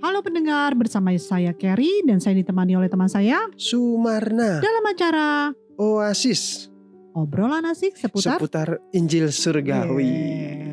Halo pendengar, bersama saya Kerry dan saya ditemani oleh teman saya Sumarna dalam acara Oasis obrolan asik seputar seputar Injil Surgawi.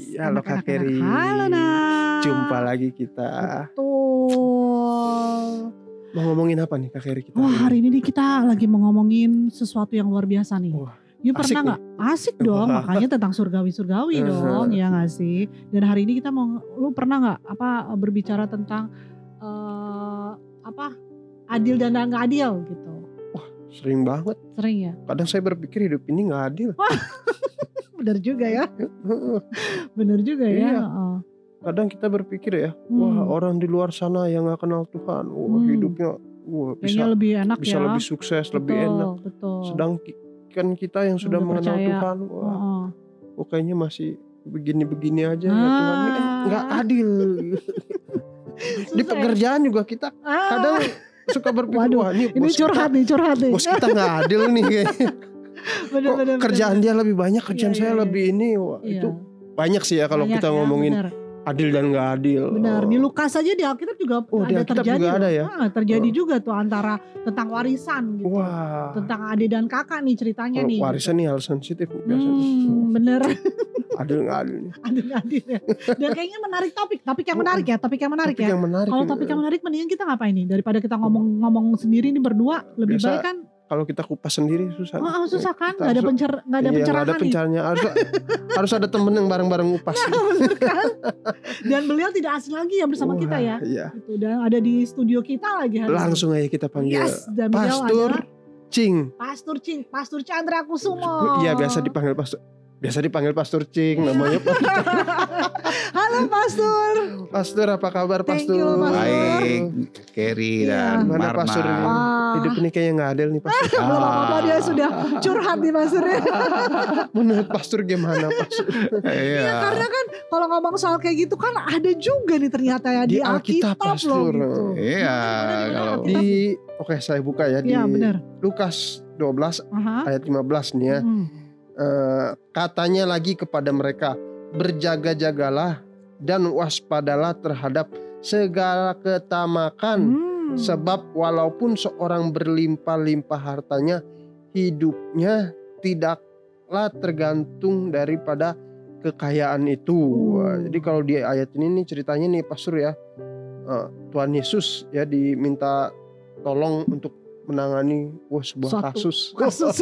Yes. Halo Kak Keri. Halo Nak. Jumpa lagi kita. Betul. Mau ngomongin apa nih Kak Keri kita? Wah hari ini nih kita lagi mau ngomongin sesuatu yang luar biasa nih. Wah, You asik pernah nggak? Asik dong, Wah. makanya tentang surgawi-surgawi Uh-huh. dong, ya nggak sih? Dan hari ini kita mau, lu pernah nggak apa berbicara tentang eh apa adil dan nggak adil gitu? Sering banget. Sering ya? Kadang saya berpikir hidup ini nggak adil. Bener juga ya, bener juga ya. Iya. Kadang kita berpikir ya, Hmm. wah orang di luar sana yang nggak kenal Tuhan, wah Hmm. hidupnya wah Kayaknya bisa lebih enak bisa ya. lebih sukses, lebih betul, enak. Betul. Sedang kan kita yang sudah Udah mengenal percaya. Tuhan, wah, Heeh. kok kayaknya masih begini-begini aja ya Tuhan. Ini kan Ah. nggak adil. di ya. pekerjaan juga kita Ah, kadang suka berpikir Waduh, wah ini, ini curhat nih, curhat kita, nih. bos kita nggak adil nih kayaknya. Bener, Kok bener, kerjaan bener. dia lebih banyak kerjaan Iya, saya iya, iya. lebih ini wah Iya. itu banyak sih ya kalau Banyak kita ya, ngomongin bener. Adil dan nggak adil Benar, di Oh, Lukas aja di Alkitab juga Oh, di ada Alkitab terjadi. juga ada ya? Ah, terjadi Oh. juga tuh antara tentang warisan gitu. wah Tentang adik dan kakak nih ceritanya kalau nih. warisan nih hal sensitif biasanya Hmm, bener, adil nggak adil nih adil adil ya. Dan kayaknya menarik topik, topik yang menarik ya, topik yang menarik Topik ya. yang menarik Kalau ini. topik yang menarik mendingan kita ngapain nih? Daripada kita ngomong-ngomong sendiri nih berdua, lebih Biasa baik kan? Kalau kita kupas sendiri susah Oh, susah kan? Kita Gak ada pencer, nggak ada Iya, pencerahan ada nih. pencaranya harus harus ada temen yang bareng-bareng ngupas Bener kan? Dan beliau tidak asing lagi ya bersama Wah, kita ya. iya. Gitu, dan ada di studio kita lagi hari ini. langsung aja kita panggil Yes, dan beliau Pastor Cing Pastor Cing, Pastor Chandra Kusumo. Iya biasa dipanggil pastor. Biasa dipanggil Pastor Cing namanya Pastor. Halo Pastor. Pastor apa kabar Thank Pastor? you, Pastor. Baik, Kerry Iya. dan Mana Marna. Pastor ini? Wah. Hidup ini kayaknya nggak adil nih Pastor. Belum apa-apa dia sudah curhat nih Pastor ya. Menurut Pastor gimana Pastor? Iya. Ya, karena kan kalau ngomong soal kayak gitu kan ada juga nih ternyata ya di, Di Alkitab, Alkitab, loh Pastor. gitu. Iya, kalau? Di oke saya buka ya di Iya benar. Lukas 12 Aha. ayat 15 nih ya. Hmm. Eh, katanya lagi kepada mereka berjaga-jagalah dan waspadalah terhadap segala ketamakan Hmm. Sebab walaupun seorang berlimpah-limpah hartanya, hidupnya tidaklah tergantung daripada kekayaan itu. Hmm. Jadi kalau di ayat ini nih ceritanya nih Pastor ya, eh, Tuhan Yesus ya diminta tolong untuk menangani wah, sebuah Suatu kasus, kasus.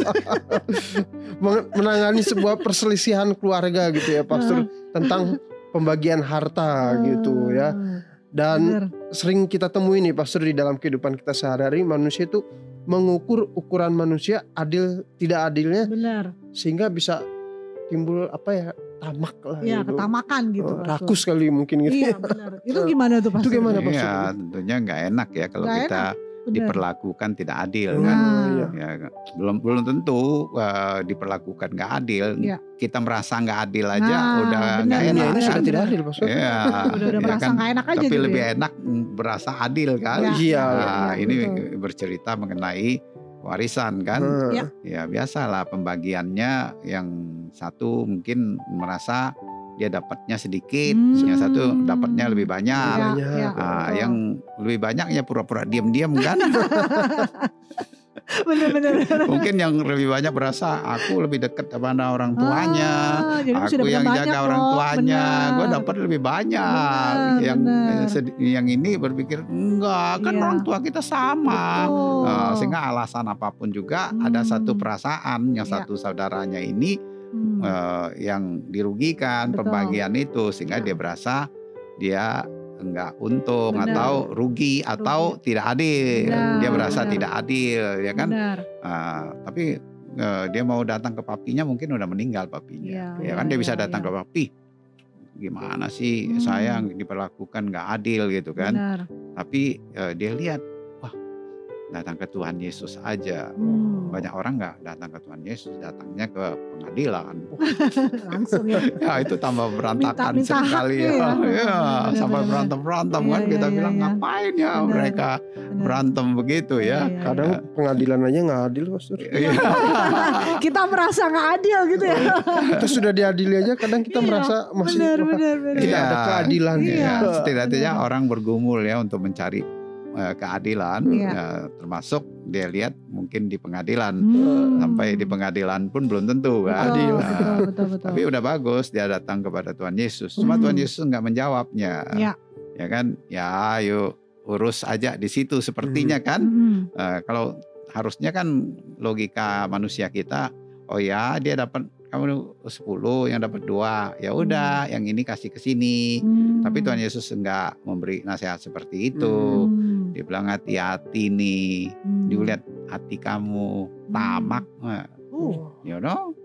Men- menangani sebuah perselisihan keluarga gitu ya Pastor tentang pembagian harta gitu ya. Dan Benar. Sering kita temui nih pastor di dalam kehidupan kita sehari-hari manusia itu mengukur ukuran manusia adil tidak adilnya Benar. sehingga bisa timbul apa ya tamak lah Iya, gitu. ketamakan gitu. Oh, Pastor. rakus kali mungkin gitu Iya benar. Itu gimana tuh Pastor? Itu gimana, Pak? Iya, tentunya nggak enak ya kalau Nggak kita Benar. diperlakukan tidak adil Oh, kan. iya. Ya, belum belum tentu eh, diperlakukan nggak adil. Iya. Kita merasa nggak adil aja Nah, udah nggak Dunia enak. ini benar, sudah kan? tidak adil pastor Iya, Udah udah ya merasa kan? enak aja Tapi gitu lebih ya. enak berasa adil kan. Iya. Iya. Nah, iya, ini betul. bercerita mengenai warisan kan. Hmm. Iya. Ya biasalah pembagiannya yang satu mungkin merasa dia dapatnya sedikit, Hmm. yang satu dapatnya lebih banyak. Banyak. iya, Ah, yang lebih banyak ya pura-pura diam-diam kan. benar-benar. mungkin yang lebih banyak berasa aku lebih dekat kepada orang tuanya. Ah, aku yang jaga kok, orang tuanya, gue dapat lebih banyak. Benar, yang benar. sedi- yang ini berpikir enggak, kan Iya. orang tua kita sama. Betul. Nah, sehingga alasan apa pun juga ada Hmm. satu perasaan yang Iya. satu saudaranya ini Hmm. eh, yang dirugikan Betul. pembagian itu sehingga Ya. dia berasa dia enggak untung Benar. atau rugi atau tidak adil. Benar, dia berasa benar. tidak adil ya kan. Benar. Ah, tapi eh, dia mau datang ke papinya mungkin udah meninggal Iya, papinya. iya, ya kan dia bisa iya, datang iya. ke papi. Gimana sih Hmm. saya diperlakukan nggak adil gitu kan. Benar. Tapi eh, dia lihat, datang ke Tuhan Yesus aja. Hmm. Banyak orang nggak datang ke Tuhan Yesus, datangnya ke pengadilan. Langsung ya. Ya itu tambah berantakan Minta- minta sekali ya. ya. Ya, Benar, sampai berantem-berantem Iya, kan iya, kita iya, bilang iya. ngapain ya Benar. mereka Benar. berantem begitu Iya, ya. iya, Kadang iya. pengadilan aja nggak adil pastor. Iya. kita merasa nggak adil gitu ya. Kita sudah diadili aja kadang kita Iya, merasa masih benar, benar, benar. tidak ada Iya. keadilan. Iya. Ya, setidaknya benar. orang bergumul ya untuk mencari eh, keadilan, Iya. ya, termasuk dia lihat mungkin di pengadilan. Hmm. Sampai di pengadilan pun belum tentu kan. Betul, Nah, betul, betul, betul. Tapi udah bagus dia datang kepada Tuhan Yesus. Cuma Hmm. Tuhan Yesus nggak menjawabnya. Iya. Ya kan? Ya ayo urus aja di situ sepertinya kan. Hmm. Eh, kalau harusnya kan logika manusia kita, oh ya dia dapat kamu 10 yang dapat dua, ya udah yang ini kasih ke sini. Hmm. Tapi Tuhan Yesus enggak memberi nasihat seperti itu. Hmm. Dia bilang hati-hati nih, Hmm. dilihat hati kamu tamak, Nah, Oh. you know.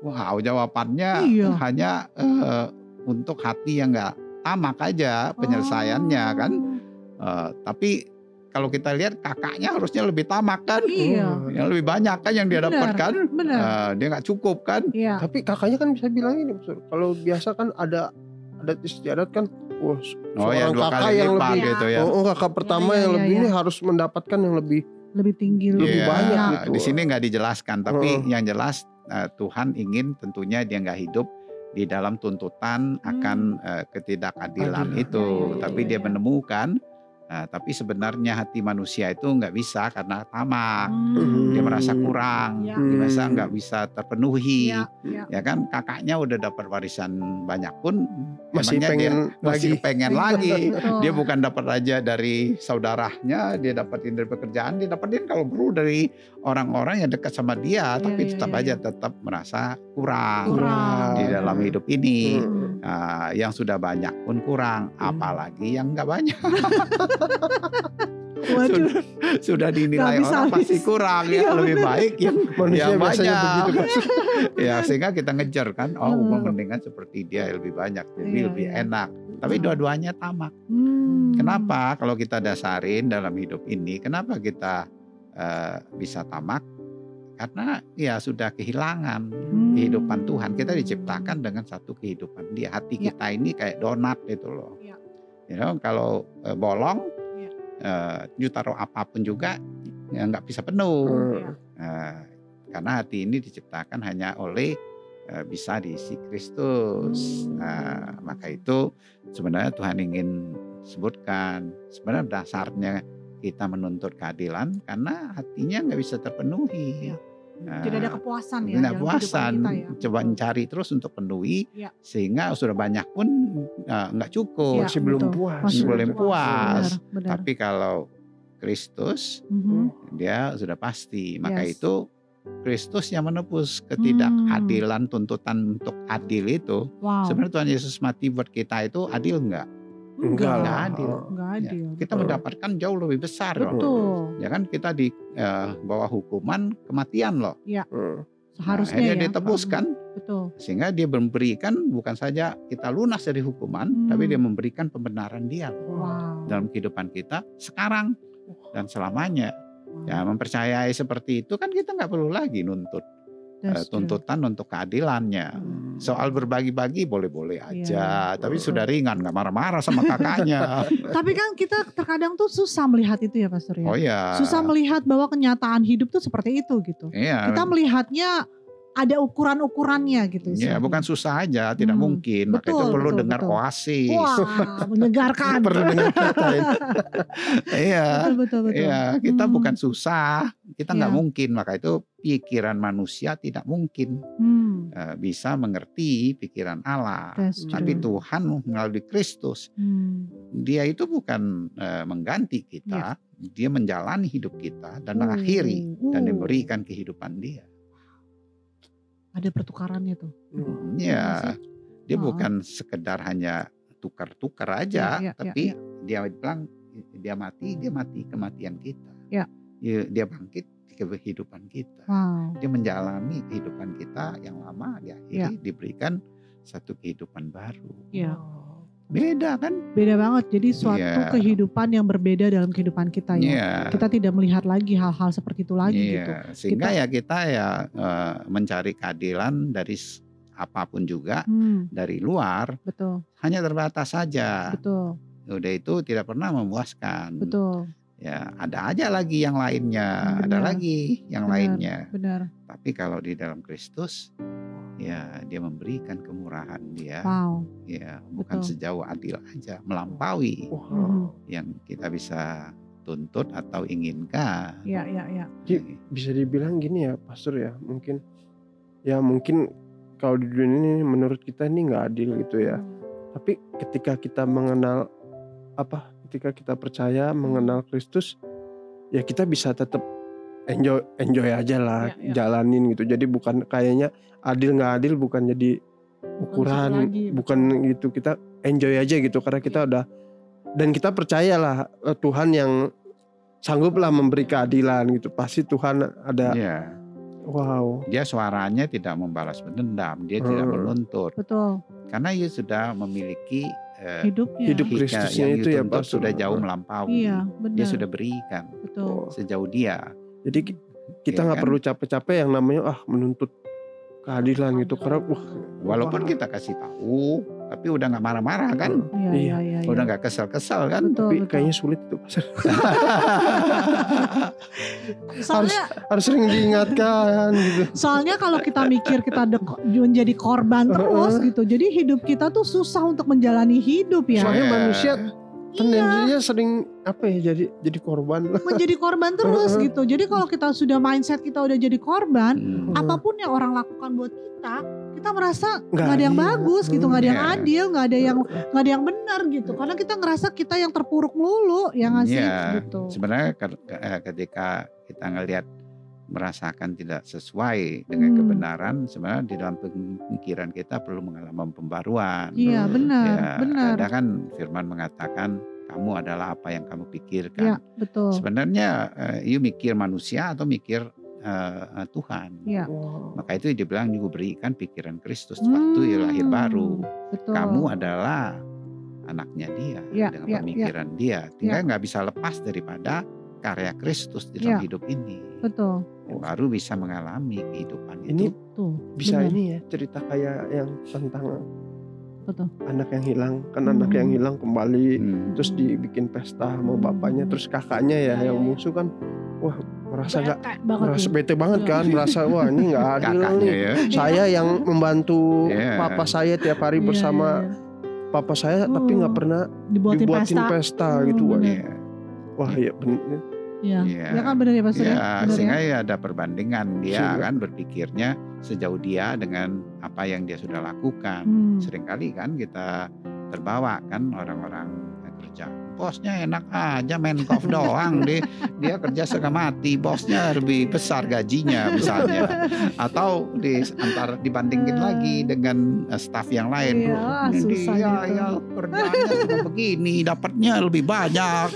Wow, jawabannya Iya. hanya eh, untuk hati yang enggak tamak aja penyelesaiannya Oh. kan. Eh, tapi kalau kita lihat kakaknya harusnya lebih tamak kan, Iya. yang lebih banyak kan yang dia Benar, dapatkan. benar. Eh, dia nggak cukup kan. Iya. Tapi kakaknya kan bisa bilang ini. Kalau biasa kan ada adat istiadat kan, wah, Oh ya seorang dua kakak kali yang lipat lebih gitu ya. Oh, oh, kakak pertama iya, yang iya, lebih iya. ini harus mendapatkan yang lebih Lebih tinggi, lebih Lebih banyak gitu. Di sini nggak dijelaskan, tapi Heeh. yang jelas eh, Tuhan ingin tentunya dia nggak hidup di dalam tuntutan akan eh, ketidakadilan Adilan. itu, Hmm. Iya, iya, tapi iya, dia menemukan. Eh, tapi sebenarnya hati manusia itu nggak bisa karena tamak, Hmm. dia merasa kurang, Iya. dia merasa Hmm. nggak bisa terpenuhi. Iya, iya. Ya kan kakaknya udah dapat warisan banyak pun masih pengen dia masih lagi. pengen lagi. Dia bukan dapat aja dari saudaranya, dia dapatin dari pekerjaan, dia dapatin kalau perlu dari orang-orang yang dekat sama dia, Iya, tapi iya, tetap iya, aja iya. tetap merasa kurang Kurang. di dalam hidup ini. Hmm. Nah, yang sudah banyak pun kurang, Hmm. apalagi yang nggak banyak Waduh. sudah, sudah dinilai bisa orang pasti habis. kurang ya Iya, lebih benar. baik yang Manusia yang banyak. begitu. Pastor. ya sehingga kita ngejar kan, oh Hmm. mendingan seperti dia lebih banyak, jadi Iya, lebih iya. enak. Tapi dua-duanya tamak. Hmm. Kenapa? Kalau kita dasarin dalam hidup ini, kenapa kita eh, bisa tamak? Karena ya sudah kehilangan Hmm. kehidupan Tuhan. Kita diciptakan dengan satu kehidupan Dia. Hati Ya. kita ini kayak donat itu loh. You know, kalau eh, bolong, Ya. eh, you taruh apa pun juga ya nggak bisa penuh. Iya. Eh, karena hati ini diciptakan hanya oleh eh, bisa diisi Kristus. Hmm. Nah, maka itu sebenarnya Tuhan ingin sebutkan sebenarnya dasarnya kita menuntut keadilan karena hatinya nggak bisa terpenuhi. Iya. Nah, Tidak ada kepuasan ya. Tidak dalam kehidupan puasan, kita ya. coba mencari terus untuk penuhi, Iya. sehingga sudah banyak pun eh, nggak cukup, Iya, Masih belum betul. puas. Masih belum puas. Benar, benar. Tapi kalau Kristus, Mhm. dia sudah pasti. Maka Yes. itu Kristus yang menebus ketidakadilan tuntutan untuk adil itu. Wow. Sebenarnya Tuhan Yesus mati buat kita itu adil enggak? Enggak adil. Enggak adil. Kita Betul. mendapatkan jauh lebih besar loh. Betul. Ya kan kita di eh, bawah hukuman kematian loh. Hmm. Seharusnya Nah, ya. ditebus kan Betul. sehingga dia memberikan bukan saja kita lunas dari hukuman Hmm. tapi dia memberikan pembenaran dia Wow. dalam kehidupan kita sekarang dan selamanya. Wow. Ya mempercayai seperti itu kan kita nggak perlu lagi nuntut eh, That's true. tuntutan untuk keadilannya. Hmm. Soal berbagi-bagi boleh-boleh aja, Iya. tapi sudah ringan nggak marah-marah sama kakaknya. Tapi kan kita terkadang tuh susah melihat itu ya Pastor ya. oh ya. Susah melihat bahwa kenyataan hidup tuh seperti itu gitu. Iya. Kita melihatnya ada ukuran-ukurannya gitu. Ya, bukan susah aja, tidak Hmm. mungkin. Maka itu perlu betul, dengar betul. oasis. Wah, menyegarkan. Perlu ini. Iya. betul betul betul. Iya, kita Hmm. bukan susah, kita nggak Iya. mungkin. Maka itu pikiran manusia tidak mungkin Hmm, eh, bisa mengerti pikiran Allah. Tapi. Tuhan melalui Kristus, Hmm. Dia itu bukan eh, mengganti kita, Dia menjalani hidup kita dan mengakhiri Uh, dan uh. memberikan kehidupan Dia. Ada pertukarannya tuh. Hmm. Ya, dia Oh. bukan sekedar hanya tukar-tukar aja, Iya, iya, tapi iya. dia bilang dia mati, dia mati kematian kita. Iya. Dia, dia bangkit ke kehidupan kita. Wow. Dia menjalani kehidupan kita yang lama, diakhiri Iya. diberikan satu kehidupan baru. Iya. Beda kan? Beda banget. Jadi suatu Iya. kehidupan yang berbeda dalam kehidupan kita ya. Iya. Kita tidak melihat lagi hal-hal seperti itu lagi Iya, gitu. sehingga Kita- ya kita ya eh, mencari keadilan dari apa pun juga Hmm, dari luar betul, hanya terbatas saja. betul, Udah itu tidak pernah memuaskan. betul. Ya, ada aja lagi yang lainnya, ada Benar. lagi yang Benar. lainnya. Benar. Tapi kalau di dalam Kristus ya dia memberikan kemurahan dia Wow. ya bukan Betul. sejauh adil aja melampaui Wow. Yang kita bisa tuntut atau inginkan. Iya, iya, iya. Ji, bisa dibilang gini ya pastor ya mungkin ya mungkin kalau di dunia ini menurut kita ini nggak adil gitu ya tapi ketika kita mengenal apa ketika kita percaya mengenal Kristus ya kita bisa tetap enjoy enjoy aja lah Ya, ya. jalanin gitu. Jadi bukan kayaknya adil nggak adil bukan jadi ukuran lagi, bukan gitu. Kita enjoy aja gitu karena kita udah dan kita percayalah eh, Tuhan yang sangguplah memberi keadilan gitu. Pasti Tuhan ada Ya, wow. Dia suaranya tidak membalas dendam, dia tidak Hmm. menuntut. Betul. karena ia sudah memiliki eh, Hidupnya. Hidup Kristusnya itu ya, Pak. sudah jauh melampaui. Iya, benar. Dia sudah berikan Betul. sejauh dia. jadi ki- kita Iya nggak kan? perlu capek-capek yang namanya ah menuntut keadilan gitu karena wah Walaupun wah, kita kasih tahu, tapi udah nggak marah-marah kan? Iya, Iya. iya, iya. Udah iya. nggak kesel-kesel kan? Betul, tapi betul. kayaknya sulit itu Pastor. Soalnya harus sering diingatkan gitu Soalnya kalau kita mikir kita de- menjadi korban terus gitu. Jadi hidup kita tuh susah untuk menjalani hidup ya. Soalnya Iya. Manusia Iya, sering apa ya jadi jadi korban menjadi korban terus gitu. Jadi kalau kita sudah mindset kita udah jadi korban, Hmm. apa pun yang orang lakukan buat kita, kita merasa Nggak ada yang adil. bagus gitu, nggak ada yang Iya. adil, nggak ada yang nggak ada yang benar gitu. Karena kita ngerasa kita yang terpuruk melulu, ya nggak sih Iya, gitu. Sebenarnya eh, ketika kita ngelihat merasakan tidak sesuai dengan Hmm. kebenaran, sebenarnya di dalam pemikiran kita perlu mengalami pembaruan. Iya benar, Ya, benar. ada kan Firman mengatakan kamu adalah apa yang kamu Ya pikirkan. betul. Sebenarnya eh, you mikir manusia atau mikir eh, eh, Tuhan. Iya. Wow. Maka itu dibilang juga berikan pikiran Kristus waktu ia lahir Hmm, baru. Betul. Kamu adalah anaknya dia Ya, dengan ya, ya. pemikiran dia. Tinggal nggak bisa lepas daripada karya Kristus di dalam Ya. hidup ini. betul. Baru bisa mengalami kehidupan Ini itu. Tuh. bisa benar. ini ya cerita kayak yang tentang Betul. anak yang hilang kan anak Hmm. yang hilang kembali Hmm. terus dibikin pesta sama Hmm. bapaknya terus kakaknya ya Iya, yang iya. musuh kan wah merasa nggak Bete banget merasa tuh. bete banget Iya. kan merasa wah ini nggak adil Kakaknya nih ya. saya yang membantu Iya. papa saya tiap hari Iya, bersama iya. papa saya tapi nggak Hmm. pernah dibuatin, dibuatin pesta. pesta, Hmm, gitu wah, bener. Iya. wah ya bener Iya. Iya. Ya kan benar ya Pastor ya? Ya, Benar sehingga ya? ya ada perbandingan dia Sehingga- kan berpikirnya sejauh dia dengan apa yang dia sudah lakukan. Hmm. Seringkali kan kita terbawa kan orang-orang kerja. Bosnya enak aja main golf doang dia dia kerja setengah mati, bosnya lebih besar gajinya misalnya. Atau di antar dibandingin lagi dengan eh, staf yang lain. Iya, dia gitu. ya kerjanya cuma begini, dapatnya lebih banyak.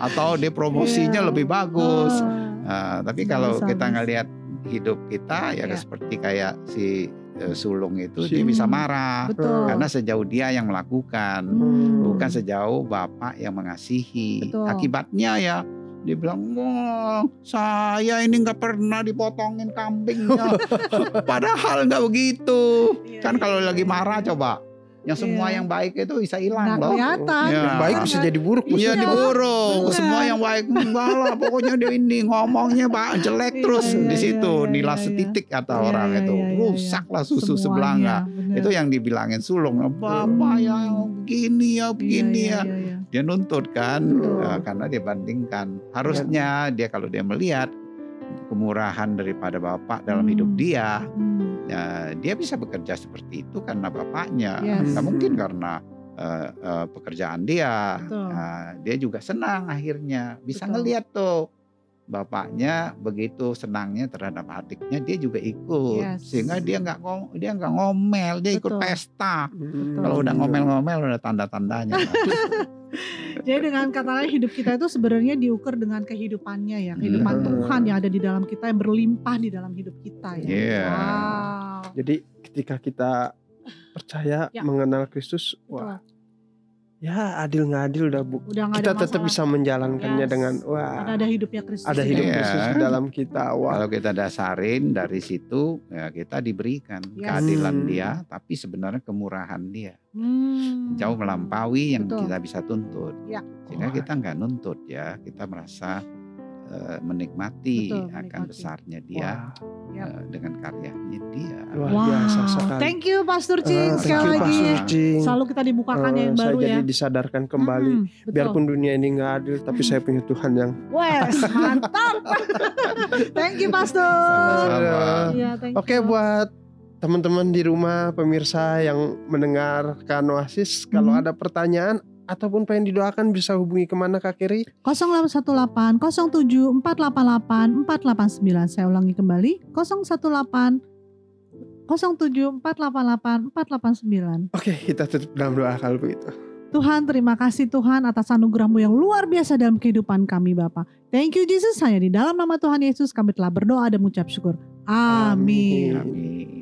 Atau dia promosinya Iya. lebih bagus. Oh. Nah, tapi Habis, kalau kita ngelihat hidup kita ya Iya. seperti kayak si eh, sulung itu Si- dia bisa Hmm, marah Betul. karena sejauh dia yang melakukan Hmm. bukan sejauh bapak yang mengasihi. Betul. Akibatnya ya dia bilang, wah saya ini nggak pernah dipotongin kambingnya. Padahal nggak begitu. Iya, Kan kalau iya, lagi iya. marah coba, yang semua Iya. yang baik itu bisa hilang loh. kelihatan. Iya. yang baik bisa jadi buruk Iya Iya, diburuk. benar. Semua yang baik enggak lah. Pokoknya dia ini ngomongnya pak jelek Iya, terus iya, di situ iya, iya, nilai iya. setitik kata Iya, orang iya, itu. iya, iya, Rusak lah susu Semuanya, sebelanga. benar. Itu yang dibilangin sulung. Bapak Hmm. ya begini ya begini Iya, ya. iya, iya, Dia nuntut kan Betul. eh, karena dia bandingkan. Harusnya dia kalau dia melihat kemurahan daripada bapak dalam Hmm. hidup dia, Hmm. ya, dia bisa bekerja seperti itu karena bapaknya. Yes. Nggak mungkin karena eh, eh, pekerjaan dia. Betul. Nah, dia juga senang akhirnya bisa Betul. ngelihat tuh bapaknya begitu senangnya terhadap adiknya dia juga ikut Yes. sehingga dia nggak dia nggak ngomel dia ikut Betul. pesta Hmm. kalau udah ngomel-ngomel udah tanda-tandanya Jadi dengan kata lain hidup kita itu sebenarnya diukur dengan kehidupannya ya, kehidupan Hmm. Tuhan yang ada di dalam kita yang berlimpah di dalam hidup kita ya. Iya. Wow. jadi ketika kita percaya Ya. mengenal Kristus wah ya adil nggak adil udah bu Udah nggak kita ada tetap masalah. bisa menjalankannya Yes. dengan wah ada hidupnya Kristus. ada hidup Iya. Kristus di dalam kita wah Kalau kita dasarin dari situ ya kita diberikan Yes. keadilan Hmm. dia, tapi sebenarnya kemurahan dia Hmm. jauh melampaui yang Betul. kita bisa tuntut. Ya. Sehingga kita nggak nuntut ya, kita merasa eh, menikmati Betul, akan menikmati. besarnya dia Yap. eh, dengan karyanya dia. Luar Wow. biasa sekali. Thank you Pastor Ah, Cing thank sekali you, lagi. Pastor Cing. Selalu kita dibukakan Eh, yang baru saya ya. jadi disadarkan kembali Hmm, betul. biarpun dunia ini nggak adil tapi saya punya Tuhan yang Wes, mantap. thank you Pastor. Sama-sama. Iya, thank Oke you. buat teman-teman di rumah pemirsa yang mendengarkan Oasis kalau Mhm. ada pertanyaan ataupun pengen didoakan bisa hubungi ke mana Kak Kiri 0818 07 488 489. Saya ulangi kembali 018 07 488 489. Oke kita tutup dalam doa kalau begitu Tuhan terima kasih Tuhan atas anugerahmu yang luar biasa dalam kehidupan kami Bapak. Thank you Jesus hanya di dalam nama Tuhan Yesus kami telah berdoa dan mengucap syukur. Amin. Amin.